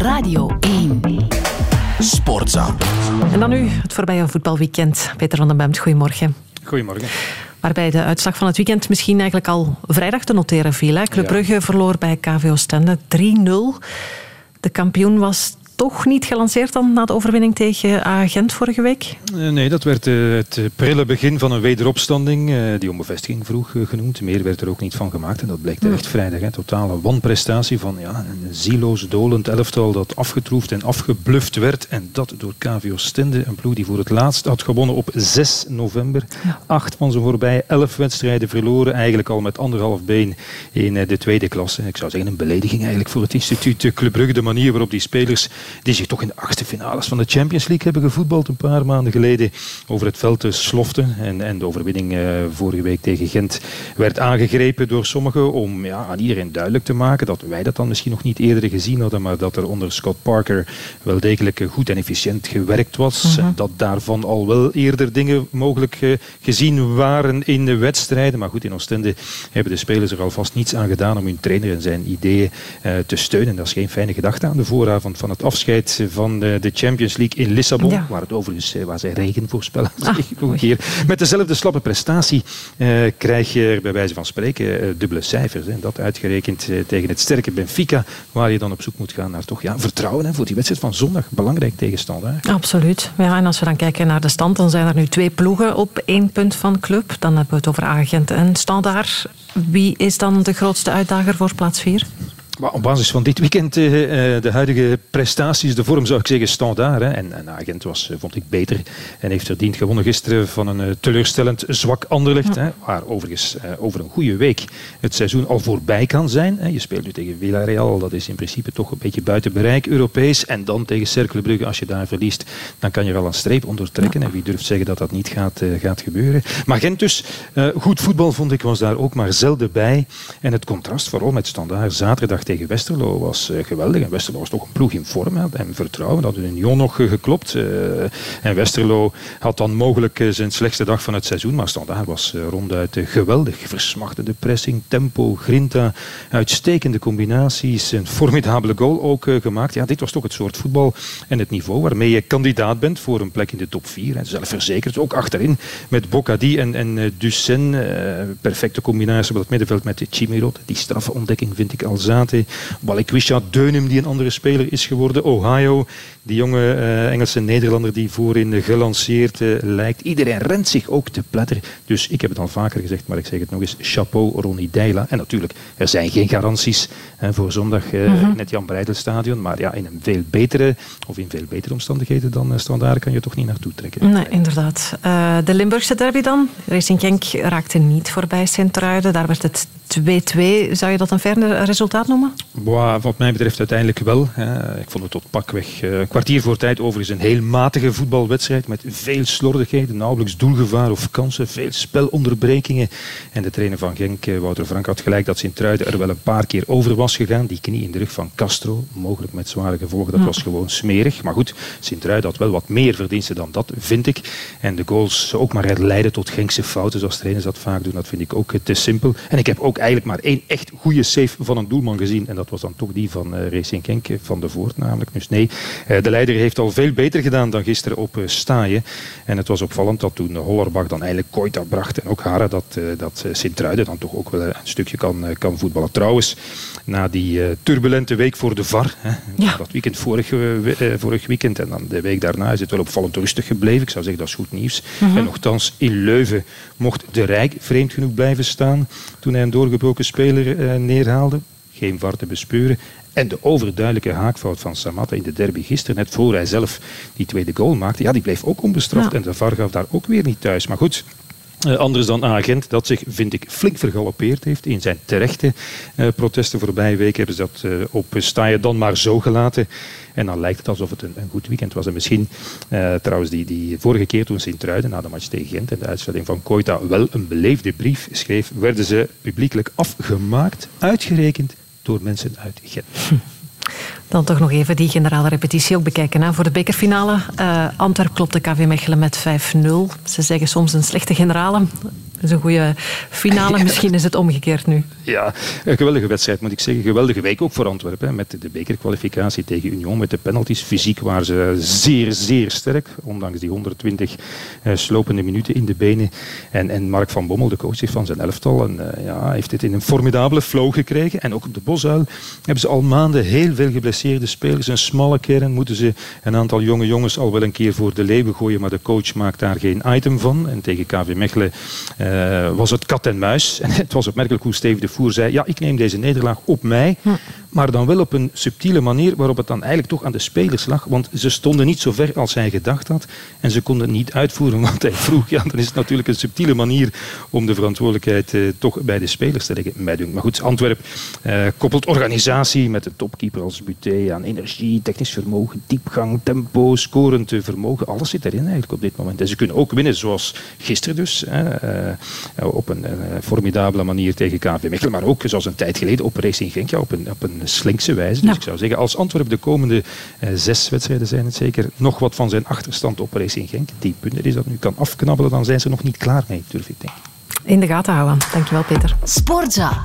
Radio 1. Sportza. En dan nu het voorbije voetbalweekend. Peter van den Bemt, goedemorgen. Goedemorgen. Waarbij de uitslag van het weekend misschien eigenlijk al vrijdag te noteren viel. Hè? Club Brugge verloor bij KVO Stende 3-0. De kampioen was toch niet gelanceerd dan na de overwinning tegen Agent vorige week? Eh, nee, dat werd eh, het prille begin van een wederopstanding. Eh, die om bevestiging vroeg genoemd. Meer werd er ook niet van gemaakt. En dat bleek echt vrijdag. Een totale wanprestatie van ja, een zieloos, dolend elftal dat afgetroefd en afgebluft werd. En dat door KVO Stende, een ploeg die voor het laatst had gewonnen op 6 november. Acht van zijn voorbij elf wedstrijden verloren. Eigenlijk al met anderhalf been in de tweede klasse. Ik zou zeggen een belediging eigenlijk voor het instituut Club Brugge. De manier waarop die spelers die zich toch in de achtste finales van de Champions League hebben gevoetbald een paar maanden geleden over het veld te sloften. En, en de overwinning uh, vorige week tegen Gent werd aangegrepen door sommigen om ja, aan iedereen duidelijk te maken dat wij dat dan misschien nog niet eerder gezien hadden, maar dat er onder Scott Parker wel degelijk goed en efficiënt gewerkt was. Mhm. Dat daarvan al wel eerder dingen mogelijk uh, gezien waren in de wedstrijden. Maar goed, in Oostende hebben de spelers er alvast niets aan gedaan om hun trainer en zijn ideeën uh, te steunen. Dat is geen fijne gedachte aan de vooravond van het afscheid van de, de Champions League in Lissabon, waar het overigens eh, waar zij regen voorspellen. Ah. Met dezelfde slappe prestatie eh, krijg je bij wijze van spreken eh, dubbele cijfers. Hè. Dat uitgerekend eh, tegen het sterke Benfica, waar je dan op zoek moet gaan naar toch ja, vertrouwen hè, voor die wedstrijd van zondag. Belangrijk tegenstander. Absoluut. Ja, en als we dan kijken naar de stand, dan zijn er nu twee ploegen op één punt van club. Dan hebben we het over Agent en Standaard. Wie is dan de grootste uitdager voor plaats 4? Maar op basis van dit weekend, uh, de huidige prestaties, de vorm zou ik zeggen standaard. Hè. En, en Agent was, eh, vond ik, beter en heeft verdiend gewonnen gisteren van een teleurstellend zwak Anderlecht. Hè, waar overigens over een goede week het seizoen al voorbij kan zijn. Hè. Je speelt nu tegen Villarreal, dat is in principe toch een beetje buiten bereik Europees. En dan tegen Cercle Brugge, als je daar verliest, dan kan je wel een streep onder trekken. En wie durft zeggen dat dat niet gaat, gaat gebeuren. Maar Gent dus, goed voetbal vond ik, was daar ook maar zelden bij. En het contrast, vooral met standaard zaterdag tegen Westerlo was uh, geweldig. En Westerlo was toch een ploeg in vorm. En vertrouwen. Dat had Union nog geklopt. Uh, en Westerlo had dan mogelijk zijn slechtste dag van het seizoen. Maar Standaard was ronduit geweldig. Versmachtende pressing, tempo, grinta. Uitstekende combinaties. Een formidabele goal ook gemaakt. Ja, dit was toch het soort voetbal en het niveau waarmee je kandidaat bent voor een plek in de top 4. En zelfverzekerd. Ook achterin met Bocadi en, en Ducen. perfecte combinatie op het middenveld met Chimirot. Die straffe ontdekking vind ik al zate. Balikwisha Deunum, die een andere speler is geworden. Ohio, die jonge uh, Engelse Nederlander die voorin gelanceerd uh, lijkt. Iedereen rent zich ook te pletter. Dus ik heb het al vaker gezegd, maar ik zeg het nog eens. Chapeau Ronnie Deila. En natuurlijk, er zijn geen garanties hè, voor zondag uh, in het Jan Breidelstadion. Maar ja, in een veel betere, of in veel betere omstandigheden dan standaard kan je toch niet naartoe trekken. Nee, inderdaad. de Limburgse derby dan. Racing Genk raakte niet voorbij Sint-Truiden. Daar werd het 2-2. Zou je dat een verder resultaat noemen? Boah, wat mij betreft uiteindelijk wel. Ik vond het tot pakweg een kwartier voor tijd overigens een heel matige voetbalwedstrijd met veel slordigheden, nauwelijks doelgevaar of kansen, veel spelonderbrekingen. En de trainer van Genk, eh, Wouter Frank, had gelijk dat Sint-Truiden er wel een paar keer over was gegaan. Die knie in de rug van Castro, mogelijk met zware gevolgen, dat was gewoon smerig. Maar goed, Sint-Truiden had wel wat meer verdiensten dan dat, vind ik. En de goals ook maar leiden tot Genkse fouten, zoals trainers dat vaak doen, dat vind ik ook te simpel. En ik heb ook eigenlijk maar één echt goede save van een doelman gezien. En dat was dan toch die van uh, Racing Genk, van de Voort namelijk. Dus nee, uh, de leider heeft al veel beter gedaan dan gisteren op uh, Staaien. En het was opvallend dat toen Hollerbach dan eigenlijk Koita bracht en ook Hara, dat, dat Sint-Truiden dan toch ook wel een stukje kan, kan voetballen. Trouwens, na die turbulente week voor de VAR, hè, ja. dat weekend vorig, vorig weekend en dan de week daarna is het wel opvallend rustig gebleven. Ik zou zeggen, dat is goed nieuws. Mm -hmm. En nogthans, in Leuven mocht de Rijk vreemd genoeg blijven staan toen hij een doorgebroken speler neerhaalde geen VAR te bespeuren. En de overduidelijke haakfout van Samatta in de derby gisteren, net voor hij zelf die tweede goal maakte, ja, die bleef ook onbestraft. Ja. En de VAR gaf daar ook weer niet thuis. Maar goed, uh, anders dan agent dat zich, vind ik, flink vergalopeerd heeft in zijn terechte uh, protesten. Voorbije week hebben ze dat uh, op staaien dan maar zo gelaten. En dan lijkt het alsof het een, een goed weekend was. En misschien, trouwens, die, die vorige keer toen Sint-Truiden na de match tegen Gent en de uitstelling van Koita wel een beleefde brief schreef, werden ze publiekelijk afgemaakt, uitgerekend door mensen uit Gent. Dan toch nog even die generale repetitie ook bekijken. Hè. Voor de bekerfinale, uh, Antwerp klopte KV Mechelen met 5-0. Ze zeggen soms een slechte generale. Dat is een goede finale. Misschien is het omgekeerd nu. Ja, een geweldige wedstrijd moet ik zeggen. Geweldige week ook voor Antwerpen. Met de bekerkwalificatie tegen Union, met de penalties. Fysiek waren ze zeer, zeer sterk. Ondanks die 120 uh, slopende minuten in de benen. En, en Mark van Bommel, de coach van zijn elftal, en, uh, ja, heeft dit in een formidabele flow gekregen. En ook op de Bosuil hebben ze al maanden heel veel geblesseerde spelers. Een smalle kern moeten ze een aantal jonge jongens al wel een keer voor de leeuwen gooien. Maar de coach maakt daar geen item van. En tegen KV Mechelen uh, was het kat en muis. En het was opmerkelijk hoe Steve de Voer zei, ja, ik neem deze nederlaag op mij, maar dan wel op een subtiele manier waarop het dan eigenlijk toch aan de spelers lag, want ze stonden niet zo ver als hij gedacht had en ze konden het niet uitvoeren wat hij vroeg. Ja, dan is het natuurlijk een subtiele manier om de verantwoordelijkheid eh, toch bij de spelers te leggen. Maar goed, Antwerp eh, koppelt organisatie met een topkeeper als Buté aan energie, technisch vermogen, diepgang, tempo, scorend vermogen. Alles zit erin eigenlijk op dit moment. En ze kunnen ook winnen zoals gisteren dus, eh, op een eh, formidabele manier tegen KV Mechelen, maar ook zoals een tijd geleden op Racing Genk, ja, op, een, op een slinkse wijze. Dus ik zou zeggen, als Antwerp de komende eh, zes wedstrijden zijn het zeker, nog wat van zijn achterstand op Racing Genk, die punten is dat nu kan afknabbelen, dan zijn ze nog niet klaar mee, durf ik denk. In de gaten houden. Dankjewel, Peter. Sportza.